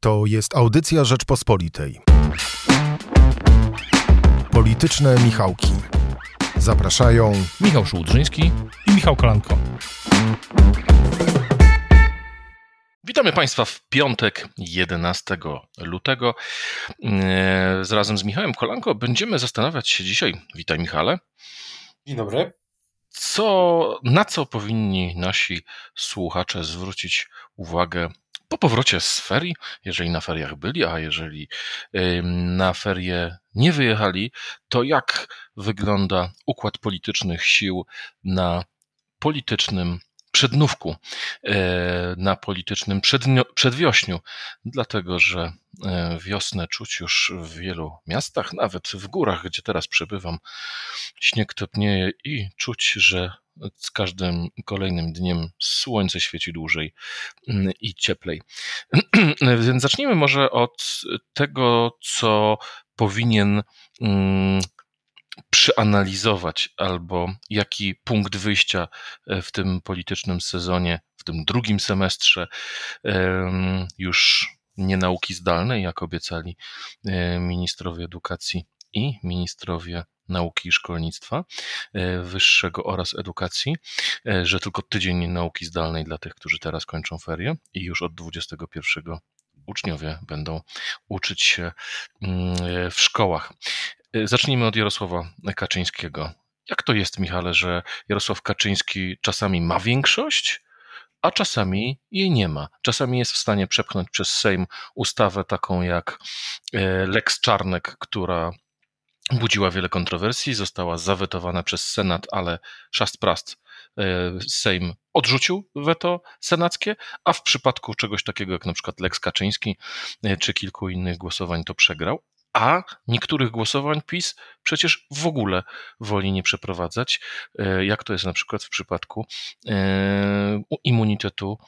To jest audycja Rzeczpospolitej. Polityczne Michałki. Zapraszają Michał Szułdrzyński i Michał Kolanko. Witamy Państwa w piątek 11 lutego. E, razem z Michałem Kolanko będziemy zastanawiać się dzisiaj, witaj Michale, Dzień dobry. co, na co powinni nasi słuchacze zwrócić uwagę po powrocie z ferii, jeżeli na feriach byli, a jeżeli na ferie nie wyjechali, to jak wygląda układ politycznych sił na politycznym przednówku, e, na politycznym przedwiośniu, dlatego że e, wiosnę czuć już w wielu miastach, nawet w górach, gdzie teraz przebywam. Śnieg topnieje i czuć, że z każdym kolejnym dniem słońce świeci dłużej mm, i cieplej. Więc zacznijmy może od tego, co powinien mm, przeanalizować, albo jaki punkt wyjścia e, w tym politycznym sezonie, w tym drugim semestrze em, już nie nauki zdalnej, jak obiecali e, ministrowie edukacji i ministrowie nauki i szkolnictwa e, wyższego oraz edukacji, e, że tylko tydzień nauki zdalnej dla tych, którzy teraz kończą ferie i już od 21 uczniowie będą uczyć się mm, e, w szkołach. Zacznijmy od Jarosława Kaczyńskiego. Jak to jest, Michale, że Jarosław Kaczyński czasami ma większość, a czasami jej nie ma? Czasami jest w stanie przepchnąć przez Sejm ustawę taką jak Lex Czarnek, która budziła wiele kontrowersji, została zawetowana przez Senat, ale szast prast e, Sejm odrzucił weto senackie, a w przypadku czegoś takiego jak na przykład Lex Kaczyński e, czy kilku innych głosowań to przegrał. A niektórych głosowań PiS przecież w ogóle woli nie przeprowadzać, e, jak to jest na przykład w przypadku immunitetu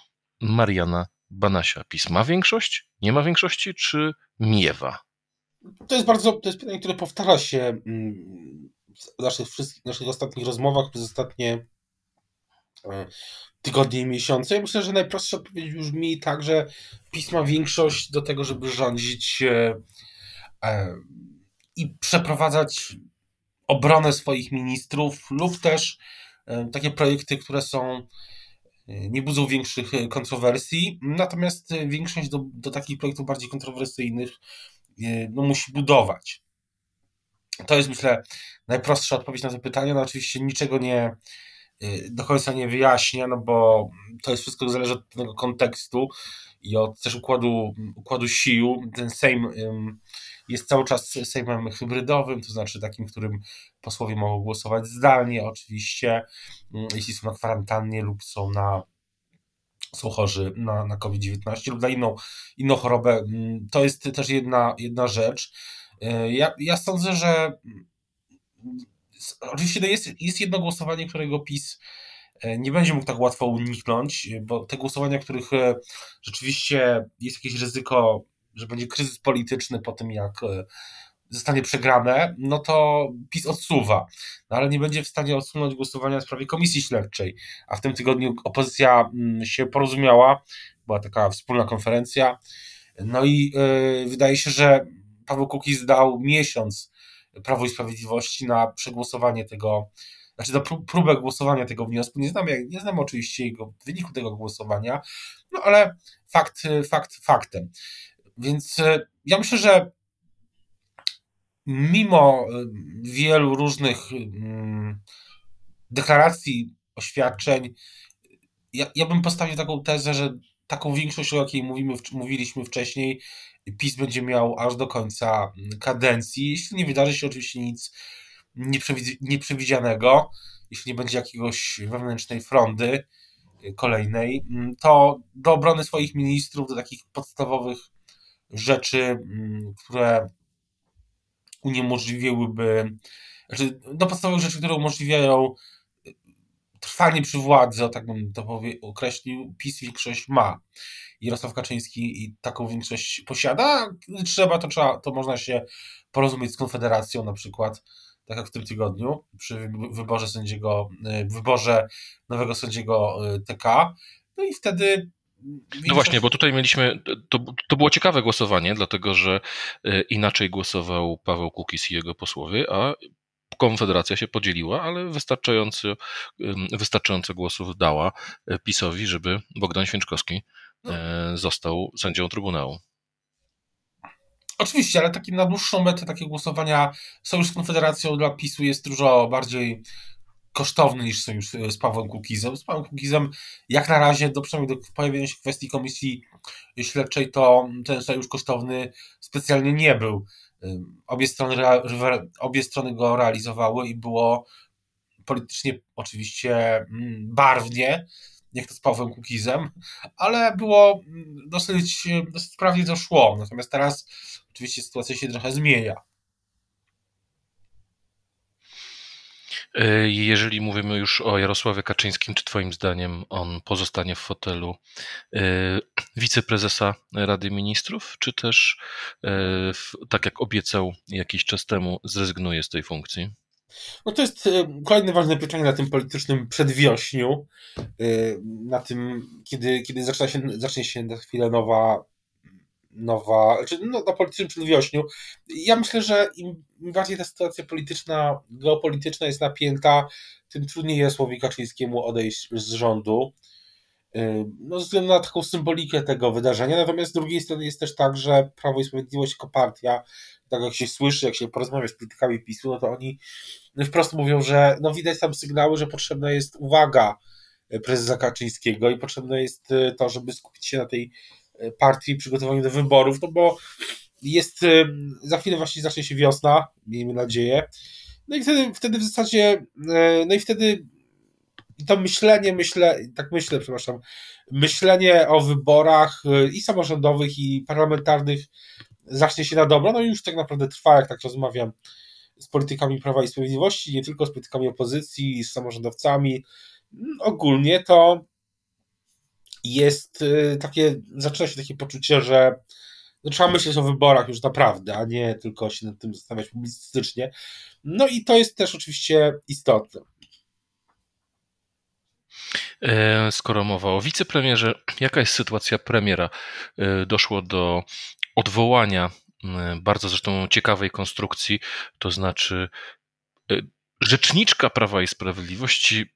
Mariana Banasia. PiS ma większość, nie ma większości, czy miewa? To jest bardzo, to jest pytanie, które powtarza się mm, w naszych, wszystkich, naszych ostatnich rozmowach przez ostatnie e, tygodnie i miesiące. Ja myślę, że najprostsza odpowiedź brzmi tak, że PiS ma większość do tego, żeby rządzić e, i przeprowadzać obronę swoich ministrów lub też e, takie projekty, które są nie budzą większych kontrowersji, natomiast większość do, do takich projektów bardziej kontrowersyjnych no, musi budować. To jest, myślę, najprostsza odpowiedź na to pytanie. No, oczywiście niczego nie y, do końca nie wyjaśnia, no bo to jest wszystko zależy od tego kontekstu i od też układu, układu sił. Ten Sejm jest cały czas Sejmem hybrydowym, to znaczy takim, w którym posłowie mogą głosować zdalnie, oczywiście, ym, jeśli są na kwarantannie lub są na są chorzy na, na COVID-19 lub na inną, inną chorobę. Ym, To jest też jedna, jedna rzecz. Y, Ja, ja sądzę, że s- oczywiście no jest, jest jedno głosowanie, którego PiS e, nie będzie mógł tak łatwo uniknąć, e, bo te głosowania, których e, rzeczywiście jest jakieś ryzyko, że będzie kryzys polityczny po tym, jak e, zostanie przegrane, no to PiS odsuwa. No ale nie będzie w stanie odsunąć głosowania w sprawie komisji śledczej. A w tym tygodniu opozycja mm, się porozumiała, była taka wspólna konferencja. No i e, wydaje się, że Paweł Kukiz dał miesiąc Prawo i Sprawiedliwości na przegłosowanie tego, znaczy na pró- próbę głosowania tego wniosku. Nie znam, nie znam oczywiście jego wyniku tego głosowania, no ale fakt, fakt faktem. Więc e, ja myślę, że mimo e, wielu różnych mm, deklaracji, oświadczeń, ja, ja bym postawił taką tezę, że taką większość, o jakiej mówimy, mówiliśmy wcześniej, PiS będzie miał aż do końca mm, kadencji, jeśli nie wydarzy się oczywiście nic nieprzewidz- nieprzewidzianego, jeśli nie będzie jakiegoś wewnętrznej frondy y, kolejnej, mm, to do obrony swoich ministrów, do takich podstawowych rzeczy, mm, które uniemożliwiłyby, znaczy do podstawowych rzeczy, które umożliwiają y, trwanie przy władzy, o tak bym to powie, określił, PiS większość ma. Jarosław Kaczyński i taką większość posiada. Trzeba, to trzeba, to można się porozumieć z Konfederacją na przykład, tak jak w tym tygodniu, przy wy- wyborze sędziego, y, wyborze nowego sędziego y, TK. No i wtedy no właśnie, bo tutaj mieliśmy, to, to było ciekawe głosowanie, dlatego że inaczej głosował Paweł Kukis i jego posłowie, a Konfederacja się podzieliła, ale wystarczająco, wystarczająco głosów dała PiSowi, żeby Bogdan Święczkowski no. został sędzią Trybunału. Oczywiście, ale takie na dłuższą metę takie głosowania sojusz z Konfederacją dla PiSu jest dużo bardziej kosztowny niż sojusz z Pawłem Kukizem. Z Pawłem Kukizem jak na razie, do przynajmniej do pojawienia się kwestii komisji śledczej, to ten sojusz kosztowny specjalnie nie był. Obie strony, obie strony go realizowały i było politycznie oczywiście mm, barwnie, jak to z Pawłem Kukizem, ale było mm, dosyć, dosyć sprawnie to szło. Natomiast teraz oczywiście sytuacja się trochę zmienia. Jeżeli mówimy już o Jarosławie Kaczyńskim, czy Twoim zdaniem on pozostanie w fotelu e, wiceprezesa Rady Ministrów, czy też, e, tak jak obiecał jakiś czas temu, zrezygnuje z tej funkcji? No to jest kolejne ważne pytanie na tym politycznym przedwiośniu, na tym, kiedy, kiedy zaczyna się, zacznie się na chwilę nowa nowa, znaczy no, na politycznym przedwiośniu. Ja myślę, że im bardziej ta sytuacja polityczna, geopolityczna jest napięta, tym trudniej jest Słowi Kaczyńskiemu odejść z rządu. No, ze względu na taką symbolikę tego wydarzenia. Natomiast z drugiej strony jest też tak, że Prawo i Sprawiedliwość jako partia, tak jak się słyszy, jak się porozmawia z politykami PiSu, no to oni wprost mówią, że no widać tam sygnały, że potrzebna jest uwaga prezesa Kaczyńskiego i potrzebne jest to, żeby skupić się na tej partii przygotowaniu do wyborów, no bo jest, y, za chwilę właśnie zacznie się wiosna, miejmy nadzieję, no i wtedy, wtedy w zasadzie, y, no i wtedy to myślenie, myślę, tak myślę, przepraszam, myślenie o wyborach y, i samorządowych, i parlamentarnych zacznie się na dobro, no i już tak naprawdę trwa, jak tak rozmawiam z politykami Prawa i Sprawiedliwości, nie tylko z politykami opozycji, z samorządowcami, ogólnie to jest y, takie, zaczyna się takie poczucie, że no, trzeba myśleć o wyborach już naprawdę, a nie tylko się nad tym zastanawiać publicystycznie. No i to jest też oczywiście istotne. E, skoro mowa o wicepremierze, jaka jest sytuacja premiera? E, doszło do odwołania bardzo zresztą ciekawej konstrukcji, to znaczy e, rzeczniczka Prawa i Sprawiedliwości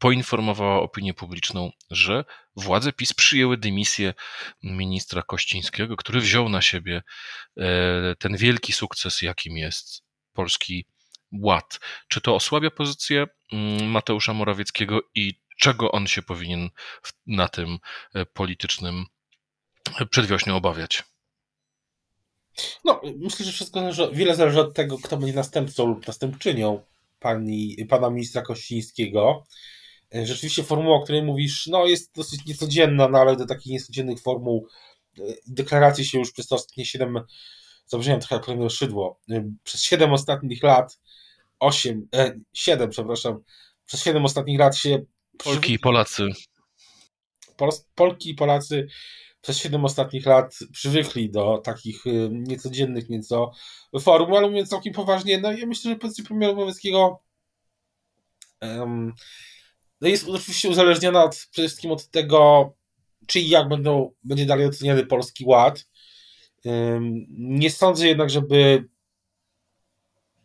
poinformowała opinię publiczną, że władze PiS przyjęły dymisję ministra Kościńskiego, który wziął na siebie e, ten wielki sukces, jakim jest polski ład. Czy to osłabia pozycję mm, Mateusza Morawieckiego i czego on się powinien na tym e, politycznym przedwiośniu obawiać? No, myślę, że wszystko wiele zależy od tego, kto będzie następcą lub następczynią pani, pana ministra Kościńskiego. E, rzeczywiście formuła, o której mówisz, no jest dosyć niecodzienna, no ale do takich niecodziennych formuł e, deklaracji się już przez te ostatnie 7, zabrzmiałem trochę premier Szydło, e, przez 7 ostatnich lat, 8, e, 7, przepraszam, przez 7 ostatnich lat się... Polki i Polacy. Pol, Polki i Polacy przez 7 ostatnich lat przywykli do takich niecodziennych nieco formuł, ale mówiąc całkiem poważnie, no ja myślę, że pozycja premiera Morawieckiego um, jest oczywiście uzależniona od, przede wszystkim od tego, czy i jak będą, będzie dalej oceniany Polski Ład. Nie sądzę jednak, żeby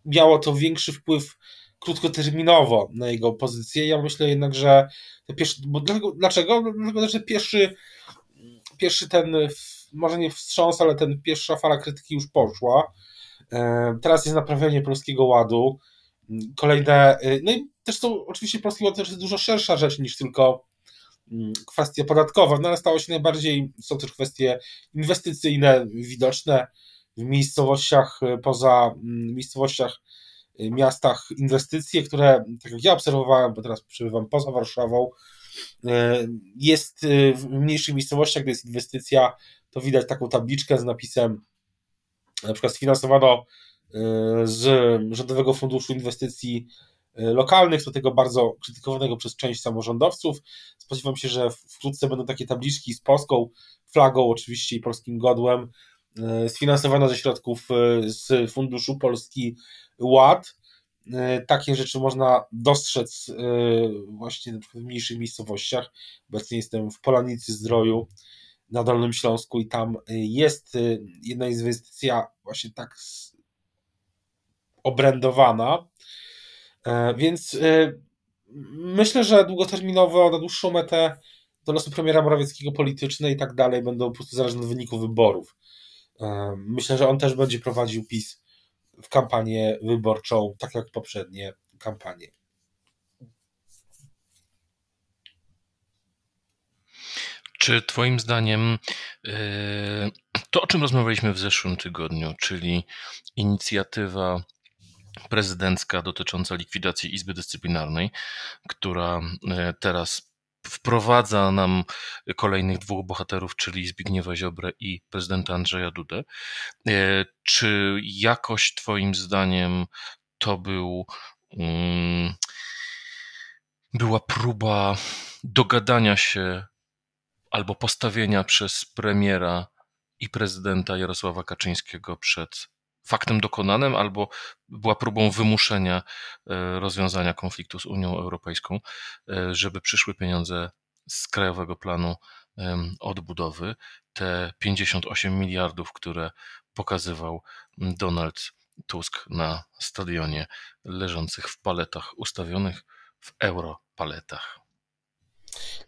miało to większy wpływ krótkoterminowo na jego pozycję. Ja myślę jednak, że pierwszy, bo dlaczego? dlaczego? Dlatego, że pierwszy, pierwszy ten, może nie wstrząs, ale ten pierwsza fala krytyki już poszła. Teraz jest naprawienie Polskiego Ładu. Kolejne, y, no i też są, oczywiście Polski Ład to jest dużo szersza rzecz niż tylko mm, kwestia podatkowa, no ale stało się najbardziej, są też kwestie inwestycyjne, widoczne w miejscowościach y, poza mm, miejscowościach, y, miastach inwestycje, które, tak jak ja obserwowałem, bo teraz przebywam poza Warszawą, jest w mniejszych miejscowościach, gdzie jest inwestycja, to widać taką tabliczkę z napisem na przykład sfinansowano z Rządowego Funduszu Inwestycji e, Lokalnych, do tego bardzo krytykowanego przez część samorządowców. Spodziewam się, że wkrótce będą takie tabliczki z polską flagą, oczywiście i polskim godłem, e, sfinansowane ze środków e, z Funduszu Polski Ład. takie rzeczy można dostrzec właśnie w mniejszych miejscowościach. Obecnie jestem w Polanicy Zdroju na Dolnym Śląsku i tam jest jedna inwestycja właśnie tak obrędowana, więc myślę, że długoterminowo, na dłuższą metę do losu premiera Morawieckiego polityczne i tak dalej będą po prostu zależne od wyniku wyborów. Myślę, że on też będzie prowadził PiS w kampanię wyborczą, tak jak poprzednie kampanie. Czy Twoim zdaniem to, o czym rozmawialiśmy w zeszłym tygodniu, czyli inicjatywa prezydencka dotycząca likwidacji Izby Dyscyplinarnej, która yy, teraz wprowadza nam kolejnych dwóch bohaterów, czyli Zbigniewa Ziobrę i prezydenta Andrzeja Dudę. E, czy jakoś Twoim zdaniem to był um, była próba dogadania się albo postawienia przez premiera i prezydenta Jarosława Kaczyńskiego przed faktem dokonanym, albo była próbą wymuszenia e, rozwiązania konfliktu z Unią Europejską, e, żeby przyszły pieniądze z Krajowego Planu Odbudowy, te 58 miliardów, które pokazywał Donald Tusk na stadionie, leżących w paletach, ustawionych w europaletach.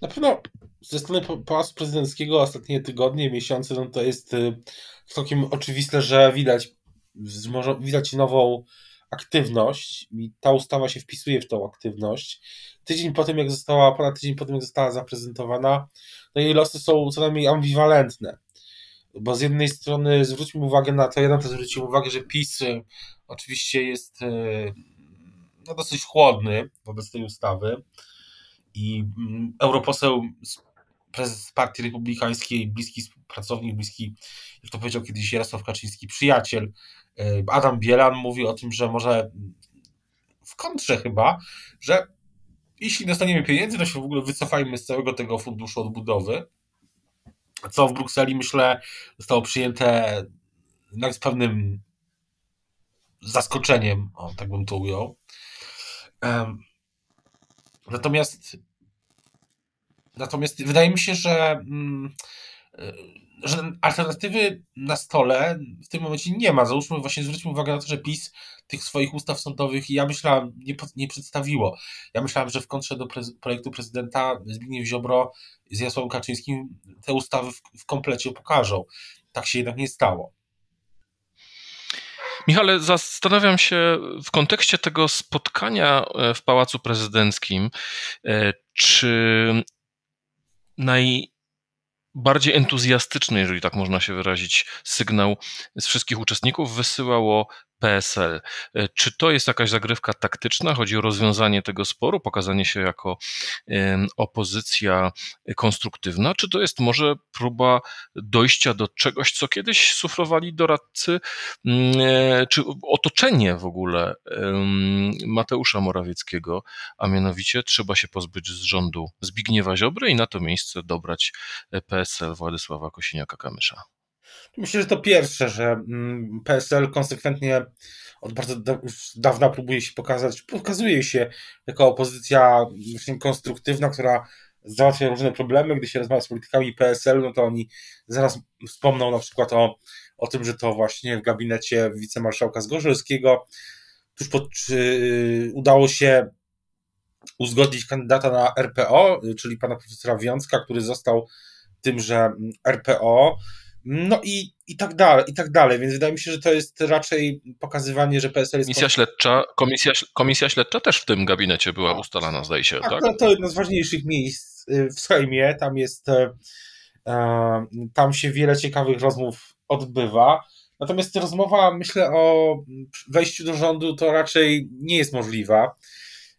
Na pewno ze strony Pałacu Prezydenckiego ostatnie tygodnie, miesiące, no to jest y, całkiem oczywiste, że widać widać nową aktywność i ta ustawa się wpisuje w tą aktywność. Tydzień po tym, jak została, ponad tydzień po tym, jak została zaprezentowana, no jej losy są co najmniej ambiwalentne. Bo z jednej strony zwróćmy uwagę na to, ja na to zwróciłem uwagę, że PiS y, oczywiście jest y, no, dosyć chłodny wobec tej ustawy i mm, europoseł prezes Partii Republikańskiej, bliski pracownik, bliski, jak to powiedział kiedyś Jarosław Kaczyński, przyjaciel Adam Bielan mówi o tym, że może w kontrze chyba, że jeśli dostaniemy pieniędzy, to się w ogóle wycofajmy z całego tego funduszu odbudowy, co w Brukseli, myślę, zostało przyjęte z pewnym zaskoczeniem, o, tak bym to ujął. Natomiast natomiast wydaje mi się, że mm, że alternatywy na stole w tym momencie nie ma. Załóżmy, właśnie zwróćmy uwagę na to, że PiS tych swoich ustaw sądowych, ja myślałem, nie, nie przedstawiło. Ja myślałem, że w kontrze do prez, projektu prezydenta Zbigniew Ziobro z Jasławem Kaczyńskim te ustawy w, w komplecie pokażą. Tak się jednak nie stało. Michale, zastanawiam się w kontekście tego spotkania e, w Pałacu Prezydenckim, e, czy naj, bardziej entuzjastyczny, jeżeli tak można się wyrazić, sygnał z wszystkich uczestników wysyłało PSL. E, czy to jest jakaś zagrywka taktyczna? Chodzi o rozwiązanie tego sporu, pokazanie się jako opozycja konstruktywna? Czy to jest może próba dojścia do czegoś, co kiedyś suflowali doradcy, mm, e, czy otoczenie w ogóle Mateusza Morawieckiego, a mianowicie trzeba się pozbyć z rządu Zbigniewa Ziobry i na to miejsce dobrać PSL Władysława Kosiniaka-Kamysza? Myślę, że to pierwsze, że mm, PSL konsekwentnie od bardzo dawna próbuje się pokazać, pokazuje się jako opozycja właśnie konstruktywna, która załatwia różne problemy. Gdy się rozmawia z politykami PSL, no to oni zaraz wspomną na przykład o, o tym, że to właśnie w gabinecie wicemarszałka Zgorzelskiego tuż pod, czy, udało się uzgodnić kandydata na RPO, czyli pana profesora Wiązka, który został tymże RPO. No i, i tak dalej, i tak dalej, więc wydaje mi się, że to jest raczej pokazywanie, że PSL jest... Komisja śledcza, komisja, komisja śledcza też w tym gabinecie była ustalana, zdaje się, tak? tak? To, to jedno z ważniejszych miejsc y, w Sejmie, tam jest, e, e, tam się wiele ciekawych rozmów odbywa, natomiast rozmowa, myślę o wejściu do rządu to raczej nie jest możliwa,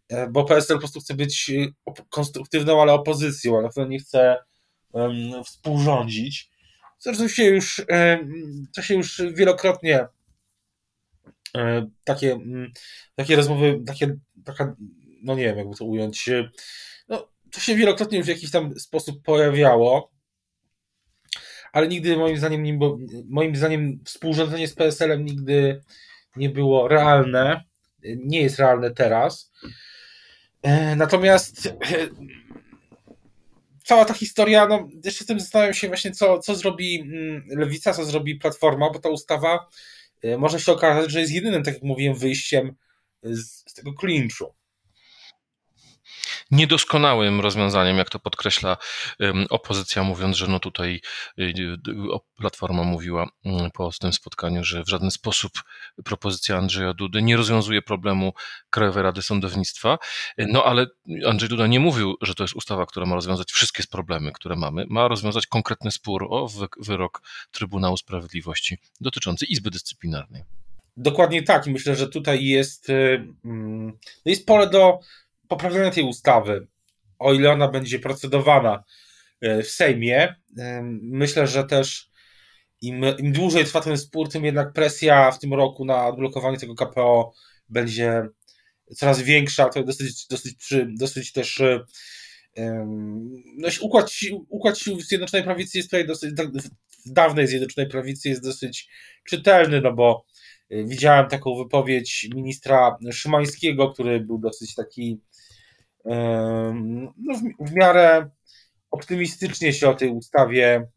e, bo PSL po prostu chce być konstruktywną, ale opozycją, a na pewno nie chce współrządzić, Zresztą się już, e, to się już wielokrotnie e, takie, mm, takie rozmowy, takie, taka, no nie wiem, jakby to ująć, e, no, to się wielokrotnie już w jakiś tam sposób pojawiało, ale nigdy moim zdaniem, nie, moim zdaniem współrządzenie z PSL-em nigdy nie było realne. nie jest realne teraz. Natomiast cała ta historia, no jeszcze tym zastanawiam się właśnie, co, co zrobi mm, Lewica, co zrobi Platforma, bo ta ustawa może się okazać, że jest jedynym, tak jak mówiłem, wyjściem z, z tego klinczu niedoskonałym rozwiązaniem, jak to podkreśla opozycja, mówiąc, że no tutaj y, y, Platforma mówiła mm, po tym spotkaniu, że w żaden sposób propozycja Andrzeja Dudy nie rozwiązuje problemu Krajowej Rady Sądownictwa. No ale Andrzej Duda nie mówił, że to jest ustawa, która ma rozwiązać wszystkie problemy, które mamy. Ma rozwiązać konkretny spór o wyrok Trybunału Sprawiedliwości dotyczący Izby Dyscyplinarnej. Dokładnie tak myślę, że tutaj jest, y, mm, jest pole do poprawienia tej ustawy, o ile ona będzie procedowana e, w Sejmie, e, myślę, że też im, im dłużej trwa ten spór, tym jednak presja w tym roku na odblokowanie tego KPO będzie coraz większa. To dosyć, dosyć, przy, dosyć też no, układ, układ sił w Zjednoczonej Prawicy jest tutaj dosyć, w dawnej Zjednoczonej Prawicy jest dosyć czytelny, no bo e, widziałem taką wypowiedź ministra Szymańskiego, który był dosyć taki no, w, miarę optymistycznie się o tej ustawie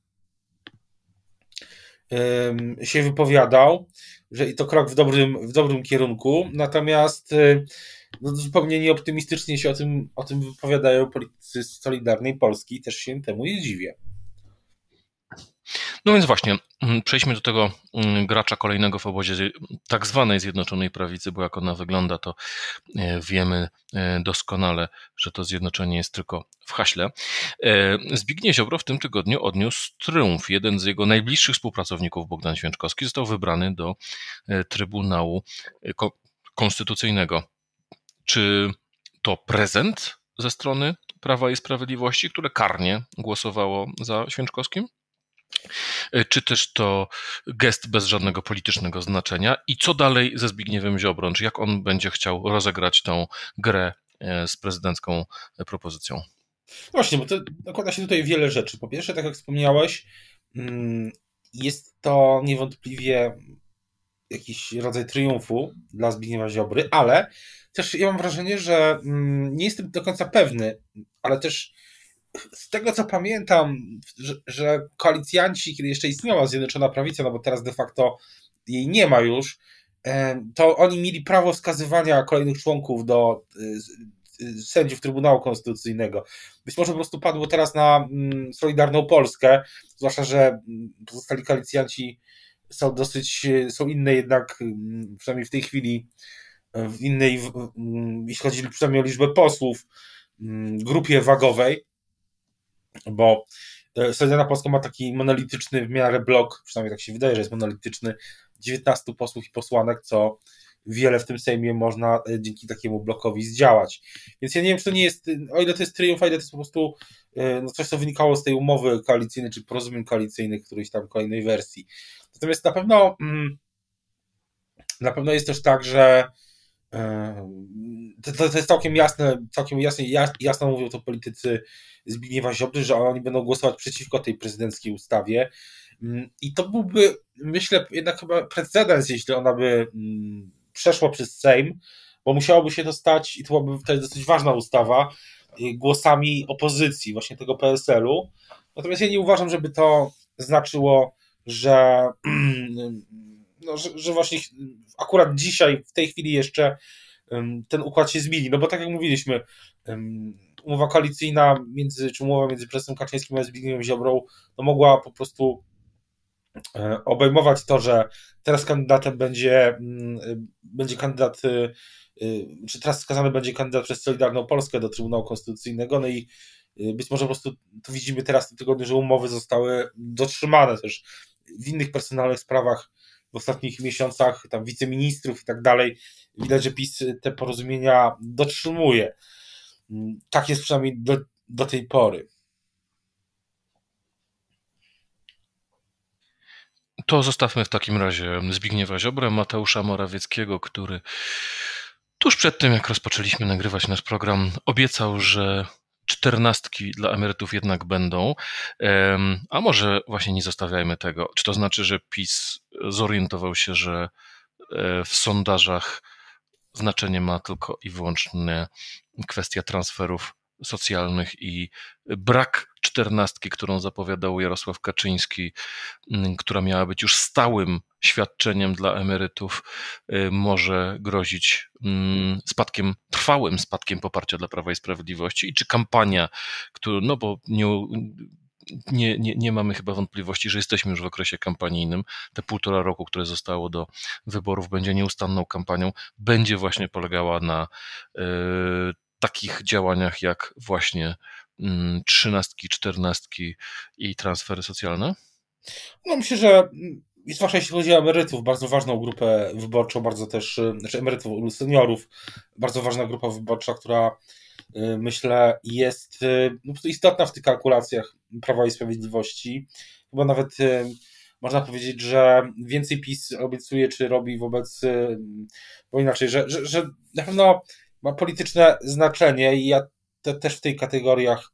się wypowiadał, że i to krok w dobrym, w dobrym kierunku, natomiast y, no, zupełnie nieoptymistycznie się o tym, o tym wypowiadają politycy Solidarnej Polski też się temu nie dziwię. No więc właśnie, mm, przejdźmy do tego mm, gracza kolejnego w obozie tak zwanej Zjednoczonej Prawicy, bo jak ona wygląda, to e, wiemy e, doskonale, że to zjednoczenie jest tylko w haśle. E, Zbigniew Ziobro w tym tygodniu odniósł triumf. Jeden z jego najbliższych współpracowników, Bogdan Święczkowski, został wybrany do Trybunału Konstytucyjnego. Czy to prezent ze strony Prawa i Sprawiedliwości, które karnie głosowało za Święczkowskim? E, czy też to gest bez żadnego politycznego znaczenia i co dalej ze Zbigniewem Ziobrą, czy jak on będzie chciał rozegrać tą grę e, z prezydencką propozycją? No właśnie, bo to nakłada się tutaj wiele rzeczy. Po pierwsze, tak jak wspomniałeś, mm, jest to niewątpliwie jakiś rodzaj triumfu dla Zbigniewa Ziobry, ale też ja mam wrażenie, że mm, nie jestem do końca pewny, ale też z tego co pamiętam, że, że koalicjanci, kiedy jeszcze istniała Zjednoczona Prawica, no bo teraz de facto jej nie ma już, to oni mieli prawo wskazywania kolejnych członków do y, y, sędziów Trybunału Konstytucyjnego. Być może po prostu padło teraz na mm, Solidarną Polskę, zwłaszcza, że mm, pozostali koalicjanci są dosyć, są inne jednak, mm, przynajmniej w tej chwili, w innej, jeśli chodzi przynajmniej o liczbę posłów, grupie wagowej bo e, Solidarna Polska ma taki monolityczny w miarę blok, przynajmniej tak się wydaje, że jest monolityczny, 19 posłów i posłanek, co wiele w tym Sejmie można e, dzięki takiemu blokowi zdziałać. Więc ja nie wiem, czy to nie jest, o ile to jest triumf, a ile to jest po prostu e, no coś, co wynikało z tej umowy koalicyjnej, czy porozumień koalicyjnych, którejś tam kolejnej wersji. Natomiast na pewno mm, na pewno jest też tak, że to, to jest całkiem jasne, całkiem jasne, jasno mówią to politycy Zbigniewa Ziobry, że oni będą głosować przeciwko tej prezydenckiej ustawie. I to byłby, myślę, jednak chyba precedens, jeśli ona by przeszła przez Sejm, bo musiałoby się to stać, i to byłaby wtedy dosyć ważna ustawa, y, głosami opozycji, właśnie tego PSL-u. Natomiast ja nie uważam, żeby to znaczyło, że no, że, że właśnie akurat dzisiaj, w tej chwili jeszcze ten układ się zmieni, no bo tak jak mówiliśmy, umowa koalicyjna między, czy umowa między prezesem Kaczyńskim a Zbigniewem Ziobrą, no mogła po prostu e, obejmować to, że teraz kandydatem będzie, mm, będzie kandydat, y, czy teraz wskazany będzie kandydat przez Solidarną Polskę do Trybunału Konstytucyjnego, no i być może po prostu to widzimy teraz w tym tygodniu, że umowy zostały dotrzymane też w innych personalnych sprawach w ostatnich miesiącach, tam wiceministrów i tak dalej, widać, że PiS te porozumienia dotrzymuje. Tak jest przynajmniej do, do tej pory. To zostawmy w takim razie Zbigniewa Ziobrę, Mateusza Morawieckiego, który tuż przed tym, jak rozpoczęliśmy nagrywać nasz program, obiecał, że czternastki dla emerytów jednak będą, a może właśnie nie zostawiajmy tego. Czy to znaczy, że PiS zorientował się, że e, w sondażach znaczenie ma tylko i wyłącznie kwestia transferów socjalnych i brak czternastki, którą zapowiadał Jarosław Kaczyński, mm, która miała być już stałym świadczeniem dla emerytów, y, może grozić mm, spadkiem, trwałym spadkiem poparcia dla Prawa i Sprawiedliwości i czy kampania, która, no bo nie, nie, nie, nie mamy chyba wątpliwości, że jesteśmy już w okresie kampanijnym. Te półtora roku, które zostało do wyborów, będzie nieustanną kampanią, będzie właśnie polegała na y, takich działaniach jak właśnie trzynastki, czternastki i transfery socjalne? No myślę, że zwłaszcza jeśli chodzi o emerytów, bardzo ważną grupę wyborczą, bardzo też, znaczy emerytów, seniorów, bardzo ważna grupa wyborcza, która y, myślę jest y, no, istotna w tych kalkulacjach Prawa i Sprawiedliwości. Chyba nawet y, można powiedzieć, że więcej PiS obiecuje, czy robi wobec, bo inaczej, że, że, że na pewno ma polityczne znaczenie i ja te, też w tej kategoriach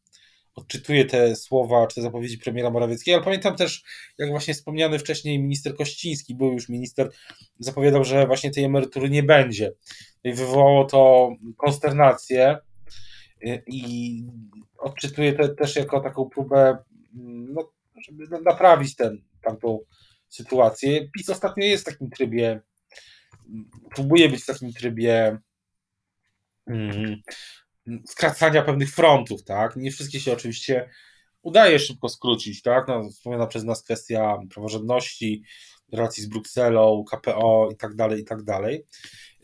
odczytuję te słowa czy te zapowiedzi premiera Morawieckiego, ale pamiętam też, jak właśnie wspomniany wcześniej minister Kościński, był już minister, zapowiadał, że właśnie tej emerytury nie będzie. I wywołało to konsternację i odczytuję to też jako taką próbę, no, żeby naprawić ten, tamtą sytuację. PiS ostatnio jest w takim trybie, próbuje być w takim trybie Mm, skracania pewnych frontów, tak? Nie wszystkie się oczywiście udaje szybko skrócić, tak? No, wspomniana przez nas kwestia praworządności, relacji z Brukselą, KPO i tak dalej, i tak dalej.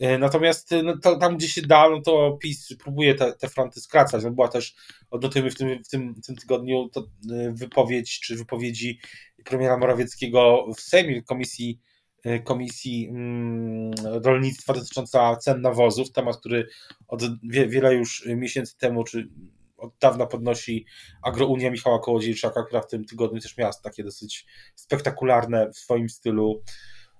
E, natomiast no, to, tam, gdzie się da, no to PiS próbuje te, te fronty skracać. No, była też, odnotujemy w tym, w tym, w tym tygodniu to, e, wypowiedź, czy wypowiedzi premiera Morawieckiego w Sejmie Komisji E, Komisji mm, Rolnictwa dotycząca cen nawozów, temat, który od wiele już miesięcy temu, czy od dawna podnosi Agrounia Michała Kołodziejczaka, która w tym tygodniu też miała takie dosyć spektakularne w swoim stylu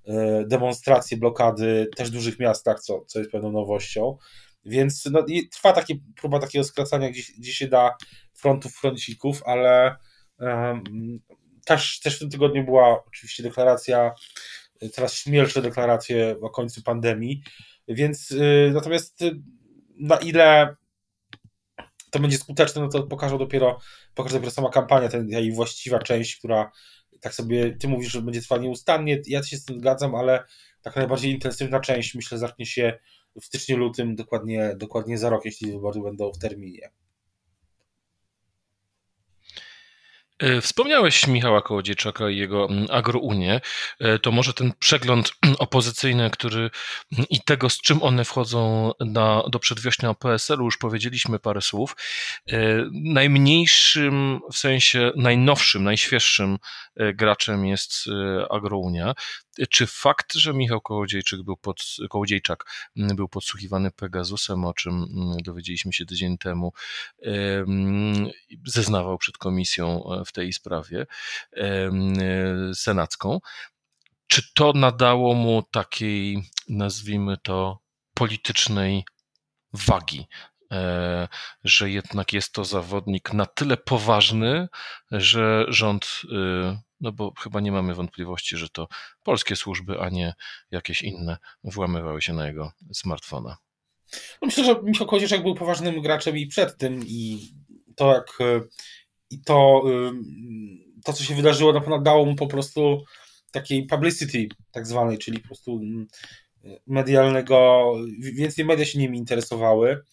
e, demonstracje, blokady też w dużych miastach, co, co jest pewną nowością. Więc no, trwa takie, próba takiego skracania, gdzie, gdzie się da frontów, froncików, ale um, też, też w tym tygodniu była oczywiście deklaracja coraz śmielsze deklaracje o końcu pandemii, więc y, natomiast y, na ile to będzie skuteczne, no to pokaże dopiero, pokaże dopiero sama kampania, ten jej właściwa część, która tak sobie, ty mówisz, że będzie trwała nieustannie, ja się z tym zgadzam, ale taka najbardziej intensywna część, myślę, zacznie się w styczniu, lutym, dokładnie, dokładnie za rok, jeśli wybory będą w terminie. E, wspomniałeś Michała Kołodziejczaka i jego mm, agrounię. E, to może ten przegląd opozycyjny, który mm, i tego, z czym one wchodzą na, do przedwiośnia PSL-u, już powiedzieliśmy parę słów. E, najmniejszym, w sensie najnowszym, najświeższym graczem jest agrounia. Czy fakt, że Michał Kołodziejczyk był pod, Kołodziejczak mm, był podsłuchiwany Pegasusem, o czym mm, dowiedzieliśmy się tydzień temu, zeznawał przed komisją e, w tej sprawie senacką, czy to nadało mu takiej, nazwijmy to, politycznej wagi E, że jednak jest to zawodnik na tyle poważny, że rząd, y, no bo chyba nie mamy wątpliwości, że to polskie służby, a nie jakieś inne włamywały się na jego smartfona. No myślę, że Michał Kozieszek był poważnym graczem i przed tym i to jak y, i to, y, to co się wydarzyło na pewno dało mu po prostu takiej publicity tak zwanej, czyli po prostu mm, medialnego, więcej media się nimi interesowały.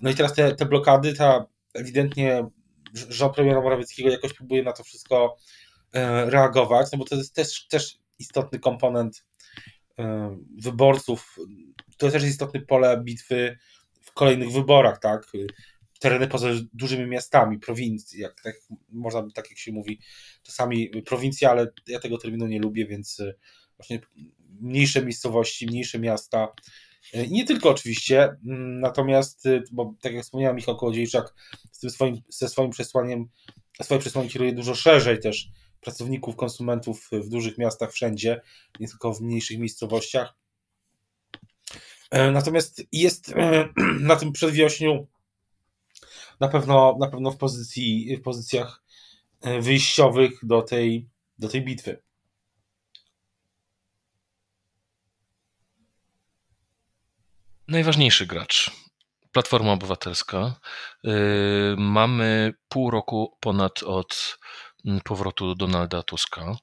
No i teraz te, te blokady, ta ewidentnie rząd premiera Morawieckiego jakoś próbuje na to wszystko e, reagować, no bo to jest też, też istotny komponent e, wyborców, to też jest istotne pole bitwy w kolejnych wyborach, tak? Tereny poza dużymi miastami, prowincji, jak, można, tak jak się mówi, czasami prowincja, ale ja tego terminu nie lubię, więc e, właśnie mniejsze miejscowości, mniejsze miasta, i nie tylko oczywiście, natomiast, bo tak jak wspomniałem, Michał Kołodziejczak z tym swoim, ze swoim przesłaniem, swoje przesłanie kieruje dużo szerzej też pracowników, konsumentów w dużych miastach wszędzie, nie tylko w mniejszych miejscowościach. E, natomiast jest e, na tym przedwiośniu na pewno, na pewno w, pozycji, w pozycjach e, wyjściowych do tej, do tej bitwy. Najważniejszy gracz. Platforma Obywatelska. Yy, mamy pół roku ponad od mm, powrotu Donalda Tuska.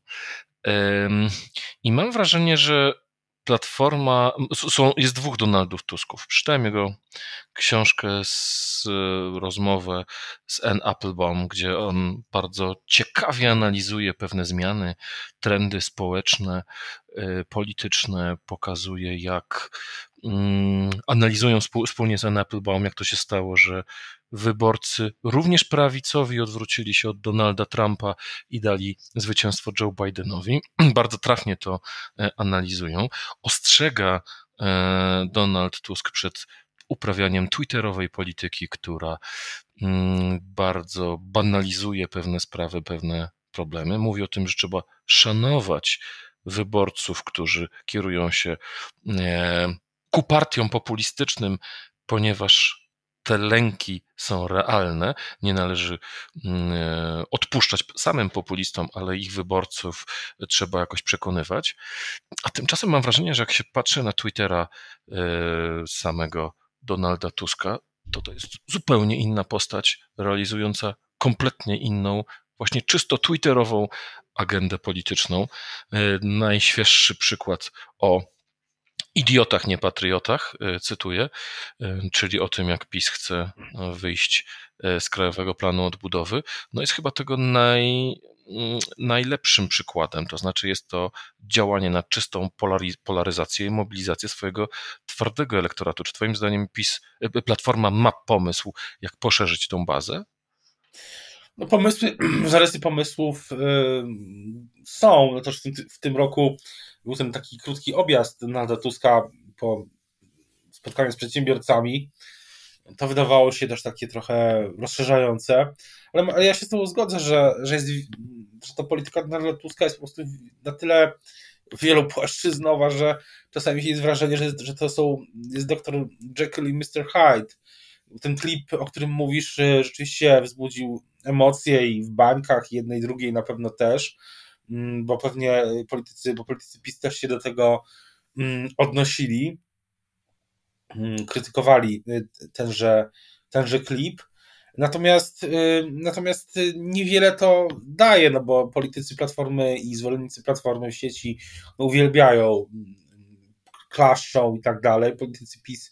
I mam wrażenie, że Platforma, są, jest dwóch Donaldów Tusków. Przeczytałem jego książkę, z, rozmowę z Ann Applebaum, gdzie on bardzo ciekawie analizuje pewne zmiany, trendy społeczne, y, polityczne, pokazuje jak analizują wspólnie z Ann Applebaum, jak to się stało, że wyborcy, również prawicowi, odwrócili się od Donalda Trumpa i dali zwycięstwo Joe Bidenowi. Bardzo trafnie to e, analizują. Ostrzega e, Donald Tusk przed uprawianiem twitterowej polityki, która mm, bardzo banalizuje pewne sprawy, pewne problemy. Mówi o tym, że trzeba szanować wyborców, którzy kierują się e, ku partiom populistycznym, ponieważ te lęki są realne. Nie należy mm, e, odpuszczać samym populistom, ale ich wyborców trzeba jakoś przekonywać. A tymczasem mam wrażenie, że jak się patrzy na Twittera e, samego Donalda Tuska, to to jest zupełnie inna postać, realizująca kompletnie inną, właśnie czysto twitterową agendę polityczną. E, najświeższy przykład o idiotach, nie patriotach, e, cytuję, e, czyli o tym, jak PiS chce e, wyjść z Krajowego Planu Odbudowy, no jest chyba tego naj, mm, najlepszym przykładem, to znaczy jest to działanie na czystą polaryzację i mobilizację swojego twardego elektoratu. Czy twoim zdaniem PiS, Platforma ma pomysł, jak poszerzyć tą bazę? No pomysły, zarysy pomysłów yy, są. No też w tym, w tym roku był ten taki krótki objazd Donalda Tuska po spotkaniu z przedsiębiorcami. To wydawało się też takie trochę rozszerzające, ale, ale ja się z tobą zgodzę, że, że, jest, że ta polityka Donalda Tuska jest po prostu na tyle wielopłaszczyznowa, że czasami jest wrażenie, że, że to są, jest doktor Jekyll i Mr. Hyde. Ten klip, o którym mówisz, rzeczywiście wzbudził emocje i w bańkach jednej, drugiej na pewno też. Mm, bo pewnie politycy, bo politycy PiS też się do tego mm, odnosili, mm, krytykowali y, tenże, tenże klip. Natomiast, y, natomiast niewiele to daje, no bo politycy Platformy i zwolennicy Platformy w sieci no, uwielbiają, klaszczą i tak dalej. Politycy PiS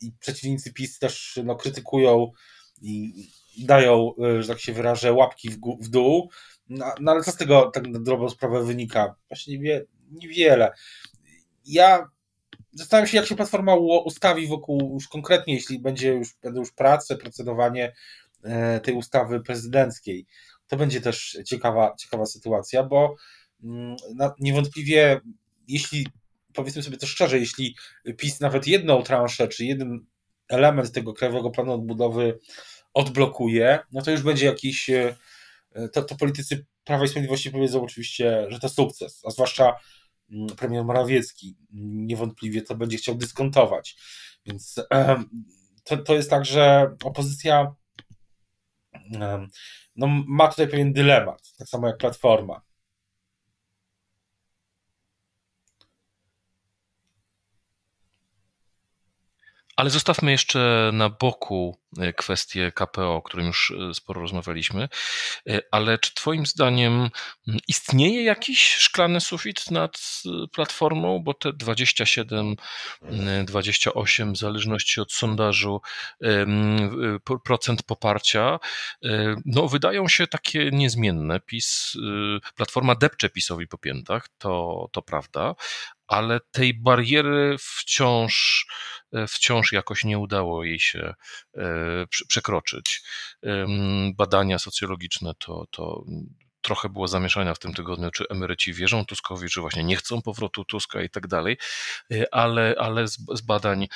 i przeciwnicy PiS też no, krytykują i dają, y, że tak się wyrażę, łapki w, w dół. No, no, ale co z tego tak na drobną sprawę wynika? Właśnie nie, niewiele. Ja zastanawiam się, jak się Platforma ustawi wokół już konkretnie, jeśli będzie już, będą już prace, procedowanie e, tej ustawy prezydenckiej. To będzie też ciekawa, ciekawa sytuacja, bo mm, niewątpliwie, jeśli powiedzmy sobie to szczerze, jeśli PiS nawet jedną transzę, czy jeden element tego Krajowego Planu Odbudowy odblokuje, no to już będzie jakiś e, to, to politycy Prawa i Sprawiedliwości powiedzą oczywiście, że to sukces, a zwłaszcza mm, premier Morawiecki niewątpliwie to będzie chciał dyskontować. Więc to, to jest tak, że opozycja no, ma tutaj pewien dylemat, tak samo jak Platforma. Ale zostawmy jeszcze na boku e, kwestię KPO, o którym już e, sporo rozmawialiśmy. E, ale czy Twoim zdaniem istnieje jakiś szklany sufit nad platformą? Bo te 27, 28, w zależności od sondażu, procent poparcia, no, wydają się takie niezmienne. PiS, platforma depcze PiSowi po piętach, to, to prawda, ale tej bariery wciąż, wciąż jakoś nie udało jej się e, przekroczyć. Badania socjologiczne to, to trochę było zamieszania w tym tygodniu, czy emeryci wierzą Tuskowi, czy właśnie nie chcą powrotu Tuska i tak dalej, e, ale, ale z, z badań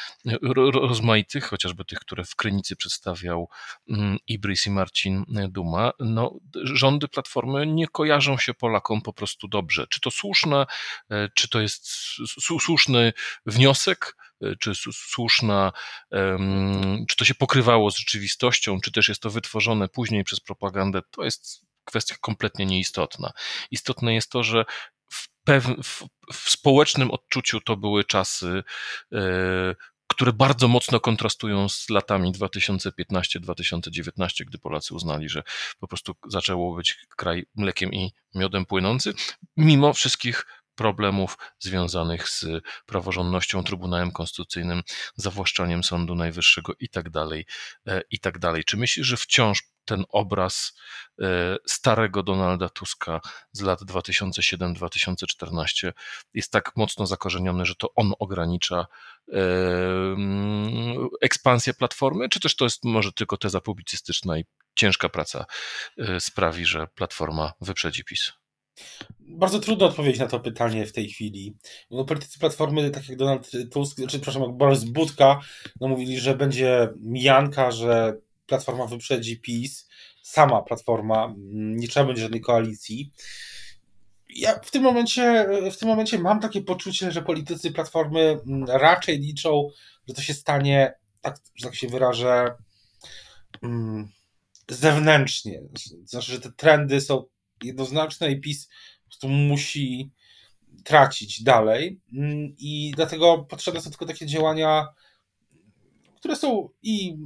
rozmaitych, chociażby tych, które w Krynicy przedstawiał mm, Ibris i Marcin Duma, no, rządy Platformy nie kojarzą się Polakom po prostu dobrze. Czy to słuszne, e, czy to jest słuszny wniosek, e, czy słuszna, czy to się pokrywało z rzeczywistością, czy też jest to wytworzone później przez propagandę, to jest kwestia kompletnie nieistotna. Istotne jest to, że w, w, w społecznym odczuciu to były czasy e, które bardzo mocno kontrastują z latami 2015-2019, gdy Polacy uznali, że po prostu zaczęło być kraj mlekiem i miodem płynący, mimo wszystkich problemów związanych z praworządnością, Trybunałem Konstytucyjnym, zawłaszczaniem Sądu Najwyższego itd. Tak itd. Tak Czy myślisz, że wciąż ten obraz e, starego Donalda Tuska z lat 2007-2014 jest tak mocno zakorzeniony, że to on ogranicza e, ekspansję platformy, czy też to jest może tylko teza publicystyczna i ciężka praca e, sprawi, że platforma wyprzedzi PiS? Bardzo trudno odpowiedzieć na to pytanie w tej chwili. No, politycy Platformy, tak jak Donald Tusk, czy przepraszam, jak Budka, no, mówili, że będzie mijanka, że Platforma wyprzedzi PiS, sama Platforma, nie trzeba będzie żadnej koalicji. Ja w tym momencie, w tym momencie mam takie poczucie, że politycy Platformy raczej liczą, że to się stanie, tak, że tak się wyrażę, mm, zewnętrznie. Znaczy, że te trendy są jednoznaczne i PiS po prostu musi tracić dalej. Mm, I dlatego potrzebne są tylko takie działania, które są i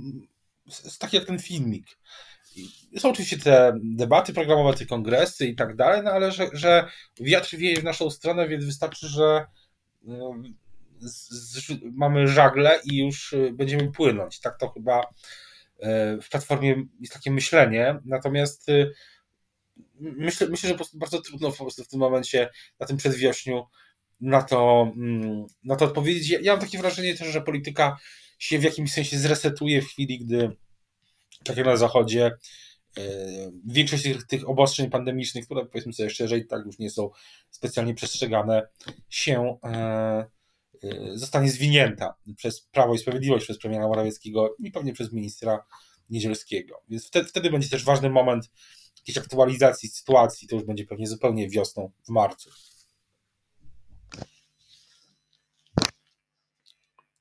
takie jak ten filmik. Są oczywiście te debaty programowe, te kongresy i tak dalej, no ale że, że wiatr wieje w naszą stronę, więc wystarczy, że no, z, z, mamy żagle i już y, będziemy płynąć. Tak to chyba y, w platformie jest takie myślenie. Natomiast y, myślę, myślę, że po prostu bardzo trudno po prostu w tym momencie, na tym przedwiośniu, na to, mm, na to odpowiedzieć. Ja, ja mam takie wrażenie też, że polityka się w jakimś sensie zresetuje w chwili, gdy tak jak na Zachodzie, e, większość tych, tych obostrzeń pandemicznych, które powiedzmy sobie szczerze i tak już nie są specjalnie przestrzegane, się e, e, zostanie zwinięta przez Prawo i Sprawiedliwość, przez premiera Morawieckiego i pewnie przez ministra Niedzielskiego. Więc wtedy, wtedy będzie też ważny moment jakiejś aktualizacji sytuacji, to już będzie pewnie zupełnie wiosną, w marcu.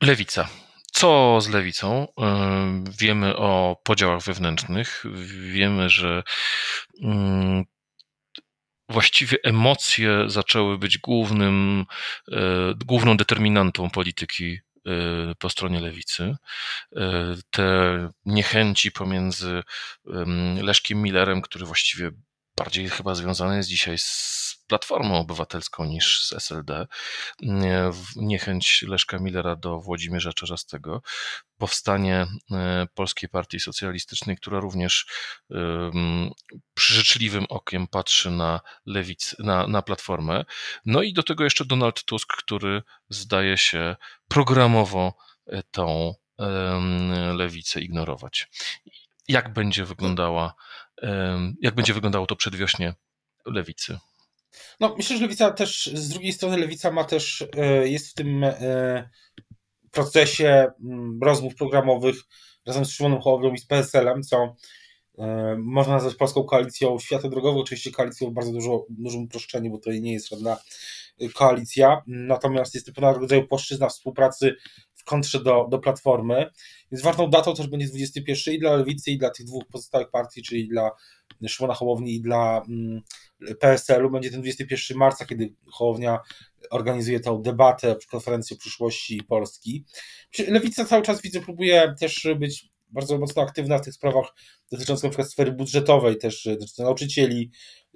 Lewica. Co z lewicą? Wiemy o podziałach wewnętrznych, wiemy, że mm, właściwie emocje zaczęły być głównym, e, główną determinantą polityki po stronie lewicy. E, te niechęci pomiędzy Leszkiem Millerem, który właściwie bardziej chyba związany jest dzisiaj z Platformą Obywatelską niż z SLD. Niechęć Leszka Millera do Włodzimierza Czarzastego, powstanie e, Polskiej Partii Socjalistycznej, która również przy życzliwym okiem patrzy na, lewic, na, na Platformę. No i do tego jeszcze Donald Tusk, który zdaje się programowo e, tą lewicę ignorować. Jak będzie wyglądała, jak będzie wyglądało to przedwiośnie lewicy? No, myślę, że lewica też, z drugiej strony lewica ma też, e, jest w tym e, procesie mm, rozmów programowych razem z Szymonem Hołownią i z PSL-em, co e, można nazwać polską koalicją świata drogową, oczywiście koalicją w bardzo dużo, dużym uproszczeniu, bo to nie jest żadna koalicja, natomiast jest to pewnego rodzaju płaszczyzna współpracy w kontrze do, do Platformy, więc ważną datą też będzie 21 i dla Lewicy i dla tych dwóch pozostałych partii, czyli dla Szymona Hołowni i dla mm, PSL-u będzie ten 21 marca, kiedy Hołownia organizuje tą debatę, konferencję o przyszłości Polski. Lewica cały czas widzę, próbuje też być bardzo mocno aktywna w tych sprawach dotyczących przykład sfery budżetowej, też dotyczących nauczycieli,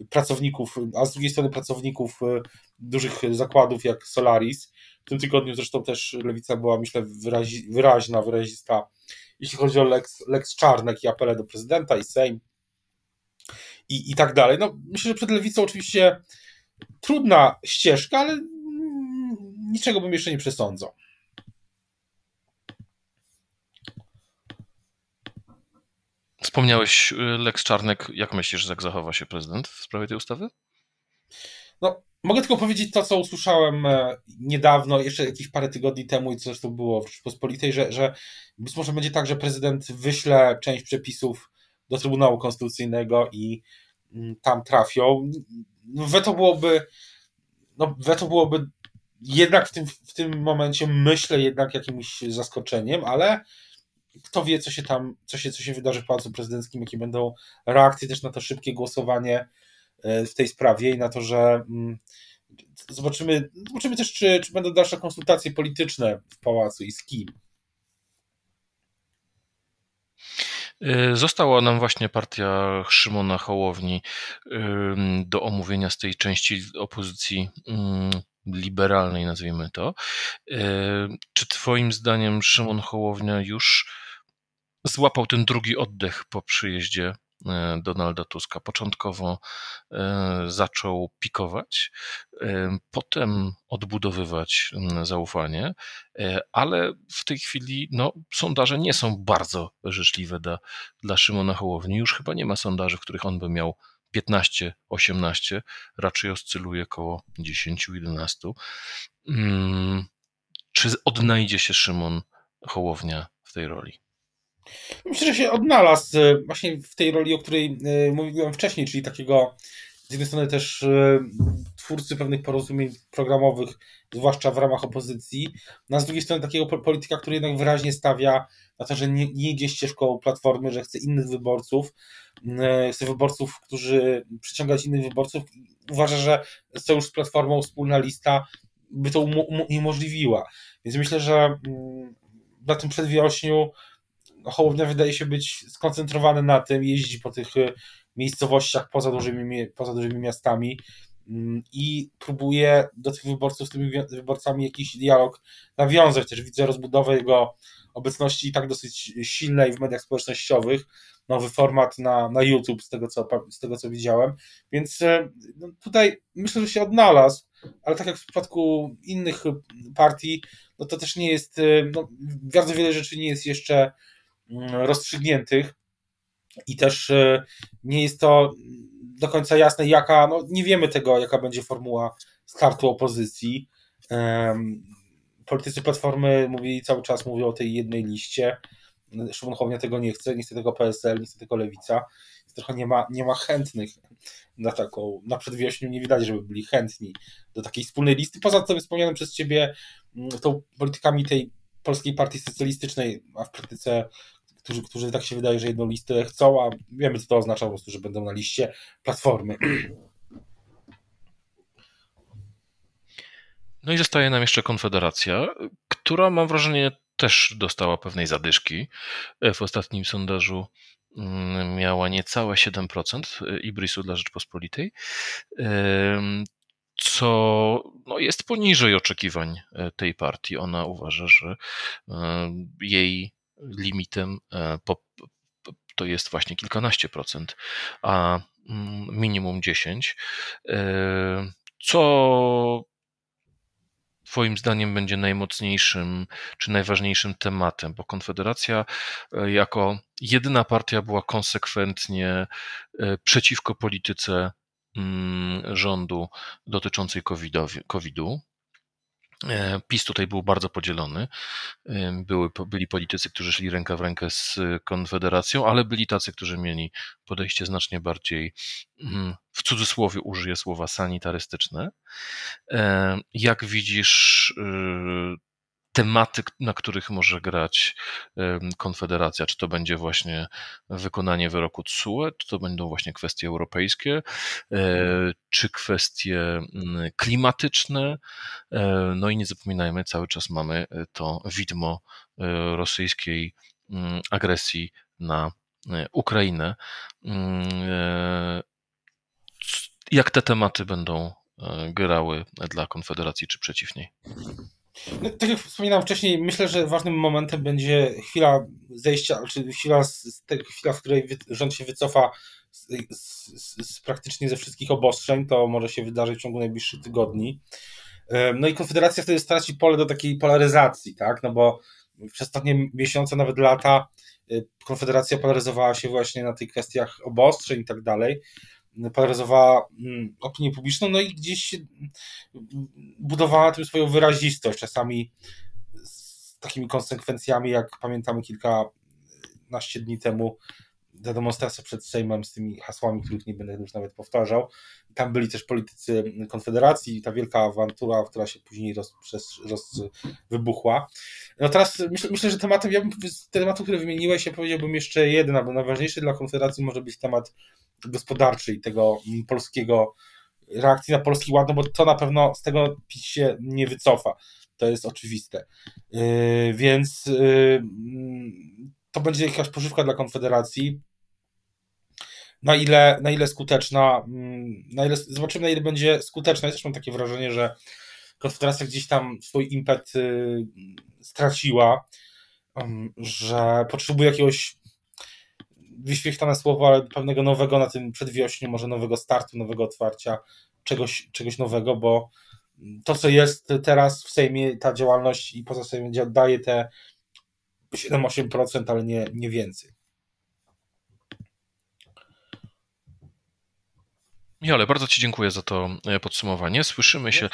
pracowników, a z drugiej strony pracowników e, dużych zakładów jak Solaris. W tym tygodniu zresztą też Lewica była, myślę, wyrazi, wyraźna, wyrazista, jeśli chodzi o Lex, Lex Czarnek i apele do prezydenta i Sejm i, i tak dalej. No, myślę, że przed Lewicą oczywiście trudna ścieżka, ale niczego bym jeszcze nie przesądzał. Wspomniałeś y, Lex Czarnek. Jak myślisz, jak zachowa się prezydent w sprawie tej ustawy? No, mogę tylko powiedzieć to, co usłyszałem e, niedawno, jeszcze jakieś parę tygodni temu i co zresztą było w Rzeczpospolitej, że, że być może będzie tak, że prezydent wyśle część przepisów do Trybunału Konstytucyjnego i mm, tam trafią. No, weto byłoby, no, weto byłoby jednak w tym, w tym momencie, myślę, jednak jakimś zaskoczeniem, ale kto wie, co się tam, co się, co się wydarzy w Pałacu Prezydenckim, jakie będą reakcje też na to szybkie głosowanie w tej sprawie i na to, że mm, zobaczymy, zobaczymy też, czy, czy będą dalsze konsultacje polityczne w Pałacu i z kim. Y, została nam właśnie partia Szymona Hołowni do omówienia z tej części opozycji mm, liberalnej, nazwijmy to. Czy Twoim zdaniem Szymon Hołownia już złapał ten drugi oddech po przyjeździe E, Donalda Tuska. Początkowo e, zaczął pikować, e, potem odbudowywać zaufanie, ale w tej chwili no, sondaże nie są bardzo życzliwe dla, dla Szymona Hołowni. Już chyba nie ma sondaży, w których on by miał 15, 18, raczej oscyluje około 10, 11. Mm, czy odnajdzie się Szymon Hołownia w tej roli? Myślę, że się odnalazł e, właśnie w tej roli, o której e, mówiłem wcześniej, czyli takiego z jednej strony też e, twórcy pewnych porozumień programowych, zwłaszcza w ramach opozycji, no a z drugiej strony takiego polityka, który jednak wyraźnie stawia na to, że nie, idzie ścieżką platformy, że chce innych wyborców, chce wyborców, którzy przyciągać innych wyborców. Uważa, że sojusz z platformą, wspólna lista by to umożliwiła. Więc myślę, że mm, na tym przedwiośniu Hołownia wydaje się być skoncentrowany na tym, jeździ po tych y, miejscowościach poza dużymi, poza dużymi miastami mm, i próbuje do tych wyborców z tymi wyborcami jakiś dialog nawiązać. Też widzę rozbudowę jego obecności i tak dosyć silnej w mediach społecznościowych. Nowy format na, na YouTube, z tego, co, z tego co widziałem. Więc y, no, tutaj myślę, że się odnalazł, ale tak jak w przypadku innych partii, no to też nie jest, y, no, bardzo wiele rzeczy nie jest jeszcze rozstrzygniętych i też e, nie jest to do końca jasne, jaka, no nie wiemy tego, jaka będzie formuła startu opozycji. Politycy Platformy mówili cały czas, mówią o tej jednej liście. Szymon Hołownia tego nie chce, nie chce tego PSL, nie chce tego Lewica. Trochę nie ma, nie ma chętnych na taką, na przedwiośniu nie widać, żeby byli chętni do takiej wspólnej listy. Poza tym wspomnianym przez Ciebie mm, tą politykami tej Polskiej Partii Socjalistycznej, a w praktyce którzy, którzy tak się wydaje, że jedną listę chcą, a wiemy, co to oznacza po prostu, że będą na liście Platformy. No i zostaje nam jeszcze Konfederacja, która mam wrażenie też dostała pewnej zadyszki. W ostatnim sondażu mm, miała niecałe 7% Ibrisu dla Rzeczpospolitej, co no, jest poniżej oczekiwań tej partii. Ona uważa, że jej limitem e, to jest właśnie kilkanaście procent, a mm, minimum 10. E, co Twoim zdaniem będzie najmocniejszym czy najważniejszym tematem? Bo Konfederacja e, jako jedyna partia była konsekwentnie przeciwko polityce mm, rządu dotyczącej COVID-u. E, PiS tutaj był bardzo podzielony. Były, byli politycy, którzy szli ręka w rękę z Konfederacją, ale byli tacy, którzy mieli podejście znacznie bardziej, mm, w cudzysłowie użyję słowa sanitarystyczne. E, jak widzisz tematy, na których może grać Konfederacja. Czy to będzie właśnie wykonanie wyroku TSUE, czy to będą właśnie kwestie europejskie, e, czy kwestie mm, klimatyczne. E, no i nie zapominajmy, cały czas mamy to widmo e, rosyjskiej mm, agresji na Ukrainę. Mm, jak te tematy będą grały dla Konfederacji, czy przeciw niej? No, tak jak wspominałem wcześniej, myślę, że ważnym momentem będzie chwila zejścia, czy chwila, chwila w której rząd się wycofa z, z, z, praktycznie ze wszystkich obostrzeń. To może się wydarzyć w ciągu najbliższych tygodni. No i Konfederacja wtedy straci pole do takiej polaryzacji, tak? No bo przez ostatnie miesiące, nawet lata, y, Konfederacja polaryzowała się właśnie na tych kwestiach obostrzeń i tak dalej polaryzowała mm, opinię publiczną, no i gdzieś budowała tym swoją wyrazistość, czasami z takimi konsekwencjami, jak pamiętamy kilkanaście dni temu ta demonstracja przed Sejmem z tymi hasłami, których nie będę już nawet powtarzał. Tam byli też politycy Konfederacji, ta wielka awantura, która się później roz, przez, roz, wybuchła. No teraz myślę, myślę, że tematem, ja bym, z tematów, które wymieniłeś, ja powiedziałbym jeszcze jeden, albo najważniejszy dla Konfederacji może być temat gospodarczej tego polskiego, reakcji na polski ład, no bo to na pewno z tego PiS się nie wycofa. To jest oczywiste. Yy, więc yy, to będzie jakaś pożywka dla Konfederacji. Na ile, na ile skuteczna, mm, na ile, zobaczymy na ile będzie skuteczna. Ja też mam takie wrażenie, że Konfederacja gdzieś tam swój impet y, straciła, że potrzebuje jakiegoś wyświechtane słowo, ale pewnego nowego na tym przedwiośniu, może nowego startu, nowego otwarcia, czegoś, czegoś nowego, bo to, co jest teraz w Sejmie, ta działalność i poza Sejmem daje te 7-8%, ale nie, nie więcej. Michale, bardzo Ci dziękuję za to e, podsumowanie. Słyszymy się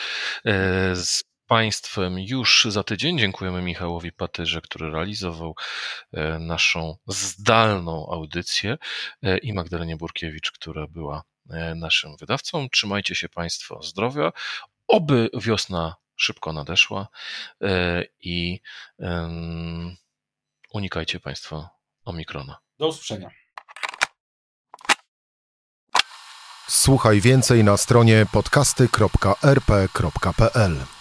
e, z Państwem już za tydzień. Dziękujemy Michałowi Patyrze, który realizował e, naszą zdalną audycję i Magdalenie Burkiewicz, która była naszym wydawcą. Trzymajcie się Państwo zdrowia. Oby wiosna szybko nadeszła i unikajcie Państwo omikrona. Do usłyszenia. Słuchaj więcej na stronie podcasty.rp.pl.